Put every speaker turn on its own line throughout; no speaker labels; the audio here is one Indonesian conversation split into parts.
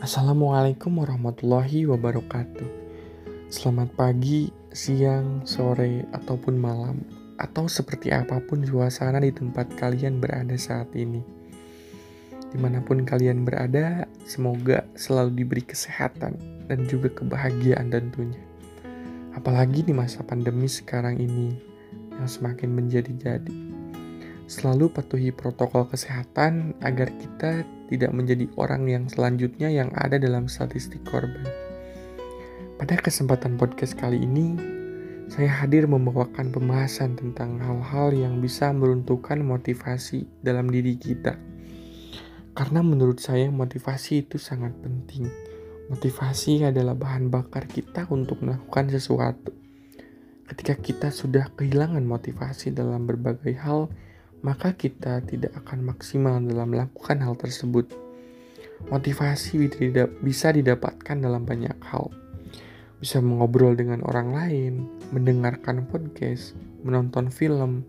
Assalamualaikum warahmatullahi wabarakatuh. Selamat pagi, siang, sore, ataupun malam, atau seperti apa pun suasana di tempat kalian berada saat ini. Di mana pun kalian berada, semoga selalu diberi kesehatan dan juga kebahagiaan tentunya. Apalagi di masa pandemi sekarang ini yang semakin menjadi-jadi. Selalu patuhi protokol kesehatan agar kita tidak menjadi orang yang selanjutnya yang ada dalam statistik korban. Pada kesempatan podcast kali ini, saya hadir membawakan pembahasan tentang hal-hal yang bisa meruntuhkan motivasi dalam diri kita. Karena menurut saya motivasi itu sangat penting. Motivasi adalah bahan bakar kita untuk melakukan sesuatu. Ketika kita sudah kehilangan motivasi dalam berbagai hal, maka kita tidak akan maksimal dalam melakukan hal tersebut. Motivasi bisa didapatkan dalam banyak hal. Bisa mengobrol dengan orang lain, mendengarkan podcast, menonton film,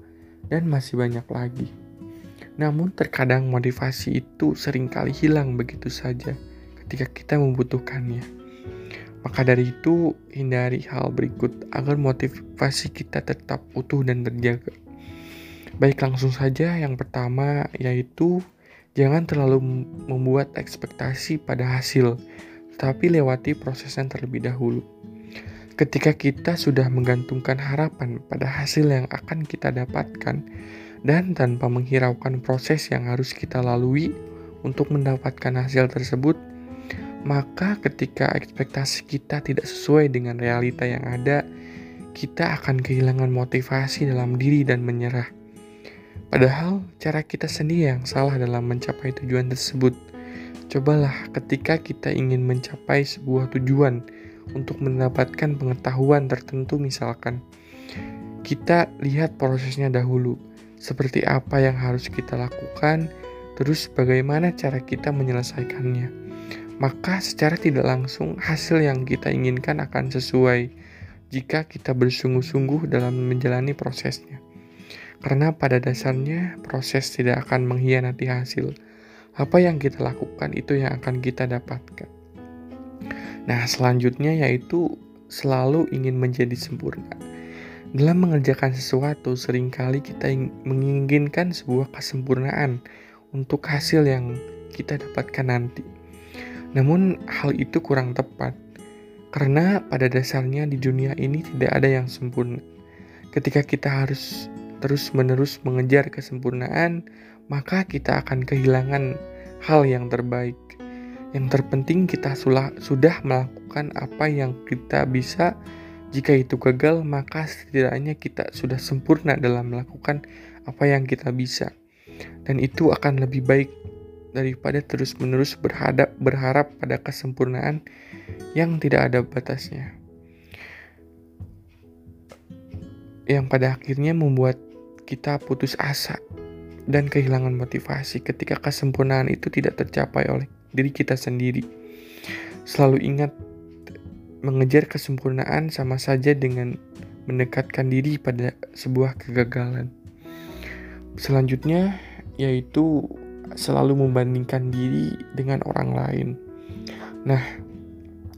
dan masih banyak lagi. Namun terkadang motivasi itu sering kali hilang begitu saja ketika kita membutuhkannya. Maka dari itu, hindari hal berikut agar motivasi kita tetap utuh dan terjaga. Baik langsung saja yang pertama yaitu jangan terlalu membuat ekspektasi pada hasil, tapi lewati prosesnya terlebih dahulu. Ketika kita sudah menggantungkan harapan pada hasil yang akan kita dapatkan dan tanpa menghiraukan proses yang harus kita lalui untuk mendapatkan hasil tersebut, maka ketika ekspektasi kita tidak sesuai dengan realita yang ada, kita akan kehilangan motivasi dalam diri dan menyerah. Padahal cara kita sendiri yang salah dalam mencapai tujuan tersebut. Cobalah ketika kita ingin mencapai sebuah tujuan untuk mendapatkan pengetahuan tertentu misalkan. Kita lihat prosesnya dahulu, seperti apa yang harus kita lakukan, terus bagaimana cara kita menyelesaikannya. Maka secara tidak langsung hasil yang kita inginkan akan sesuai jika kita bersungguh-sungguh dalam menjalani prosesnya. Karena pada dasarnya proses tidak akan mengkhianati hasil. Apa yang kita lakukan itu yang akan kita dapatkan. Nah, selanjutnya yaitu selalu ingin menjadi sempurna. Dalam mengerjakan sesuatu, sering kali kita menginginkan sebuah kesempurnaan untuk hasil yang kita dapatkan nanti. Namun, hal itu kurang tepat karena pada dasarnya di dunia ini tidak ada yang sempurna. Ketika kita harus terus-menerus mengejar kesempurnaan, maka kita akan kehilangan hal yang terbaik. Yang terpenting kita sudah melakukan apa yang kita bisa. Jika itu gagal, maka setidaknya kita sudah sempurna dalam melakukan apa yang kita bisa. Dan itu akan lebih baik daripada terus-menerus berhadap berharap pada kesempurnaan yang tidak ada batasnya. Yang pada akhirnya membuat kita putus asa dan kehilangan motivasi ketika kesempurnaan itu tidak tercapai oleh diri kita sendiri. Selalu ingat, mengejar kesempurnaan sama saja dengan mendekatkan diri pada sebuah kegagalan. Selanjutnya, yaitu selalu membandingkan diri dengan orang lain. Nah,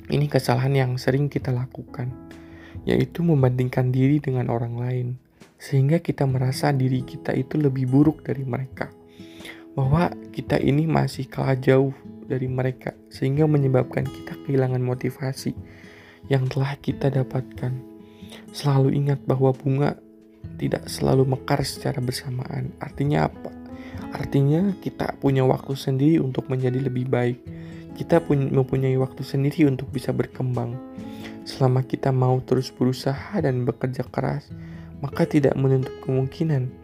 ini kesalahan yang sering kita lakukan, yaitu membandingkan diri dengan orang lain sehingga kita merasa diri kita itu lebih buruk dari mereka. Bahwa kita ini masih kalah jauh dari mereka sehingga menyebabkan kita kehilangan motivasi yang telah kita dapatkan. Selalu ingat bahwa bunga tidak selalu mekar secara bersamaan. Artinya apa? Artinya kita punya waktu sendiri untuk menjadi lebih baik. Kita pun mempunyai waktu sendiri untuk bisa berkembang. Selama kita mau terus berusaha dan bekerja keras, maka tidak menutup kemungkinan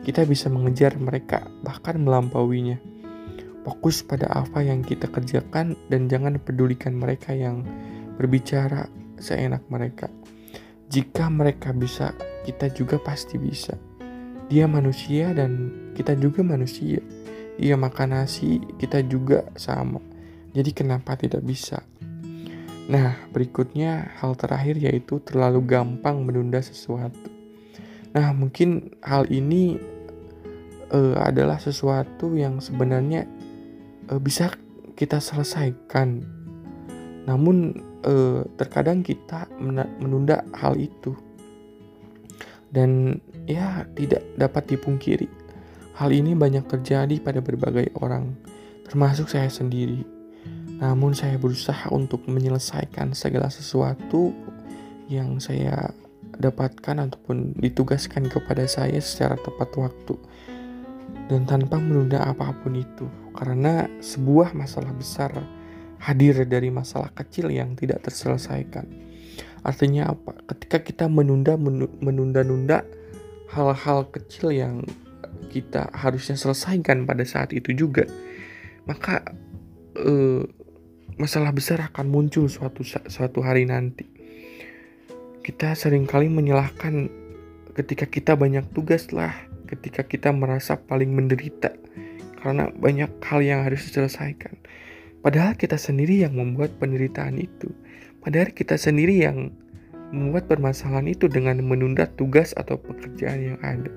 kita bisa mengejar mereka, bahkan melampauinya. Fokus pada apa yang kita kerjakan dan jangan pedulikan mereka yang berbicara seenak mereka. Jika mereka bisa, kita juga pasti bisa. Dia manusia dan kita juga manusia. Dia makan nasi, kita juga sama. Jadi kenapa tidak bisa? Nah, berikutnya hal terakhir yaitu terlalu gampang menunda sesuatu. Nah, mungkin hal ini uh, adalah sesuatu yang sebenarnya uh, bisa kita selesaikan. Namun eh, terkadang kita menunda hal itu. Dan ya tidak dapat dipungkiri. Hal ini banyak terjadi pada berbagai orang, termasuk saya sendiri. Namun saya berusaha untuk menyelesaikan segala sesuatu yang saya dapatkan ataupun ditugaskan kepada saya secara tepat waktu dan tanpa menunda apa pun itu karena sebuah masalah besar hadir dari masalah kecil yang tidak terselesaikan. Artinya apa? Ketika kita menunda menunda-nunda hal-hal kecil yang kita harusnya selesaikan pada saat itu juga, maka eh, masalah besar akan muncul suatu suatu hari nanti. Kita sering kali menyalahkan ketika kita banyak tugas lah, ketika kita merasa paling menderita karena banyak hal yang harus diselesaikan. Padahal kita sendiri yang membuat penderitaan itu. Padahal kita sendiri yang membuat permasalahan itu dengan menunda tugas atau pekerjaan yang ada.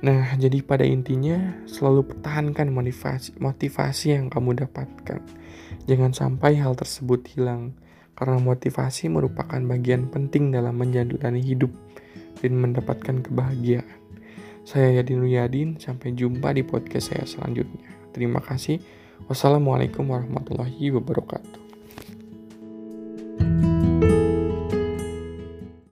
Nah, jadi pada intinya selalu pertahankan motivasi motivasi yang kamu dapatkan. Jangan sampai hal tersebut hilang karena motivasi merupakan bagian penting dalam menjalani hidup dan mendapatkan kebahagiaan. Saya Yadin Ruyadin, sampai jumpa di podcast saya selanjutnya. Terima kasih. Wassalamualaikum warahmatullahi wabarakatuh.